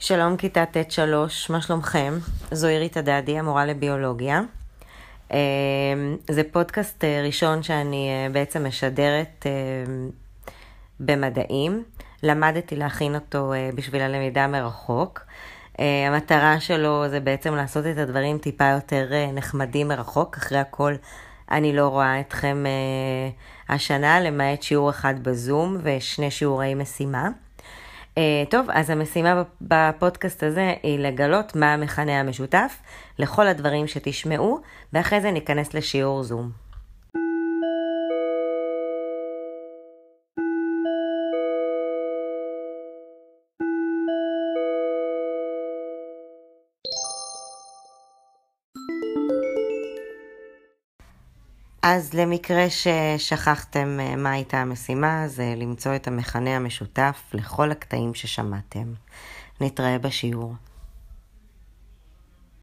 שלום כיתה ט'3, מה שלומכם? זו עירית הדדי, המורה לביולוגיה. אמ, זה פודקאסט אה, ראשון שאני אה, בעצם משדרת אה, במדעים. למדתי להכין אותו בשביל הלמידה מרחוק. המטרה שלו זה בעצם לעשות את הדברים טיפה יותר נחמדים מרחוק. אחרי הכל, אני לא רואה אתכם השנה, למעט שיעור אחד בזום ושני שיעורי משימה. אה, טוב, אז המשימה בפודקאסט הזה היא לגלות מה המכנה המשותף לכל הדברים שתשמעו, ואחרי זה ניכנס לשיעור זום. אז למקרה ששכחתם אה, מה הייתה המשימה, זה למצוא את המכנה המשותף לכל הקטעים ששמעתם. נתראה בשיעור.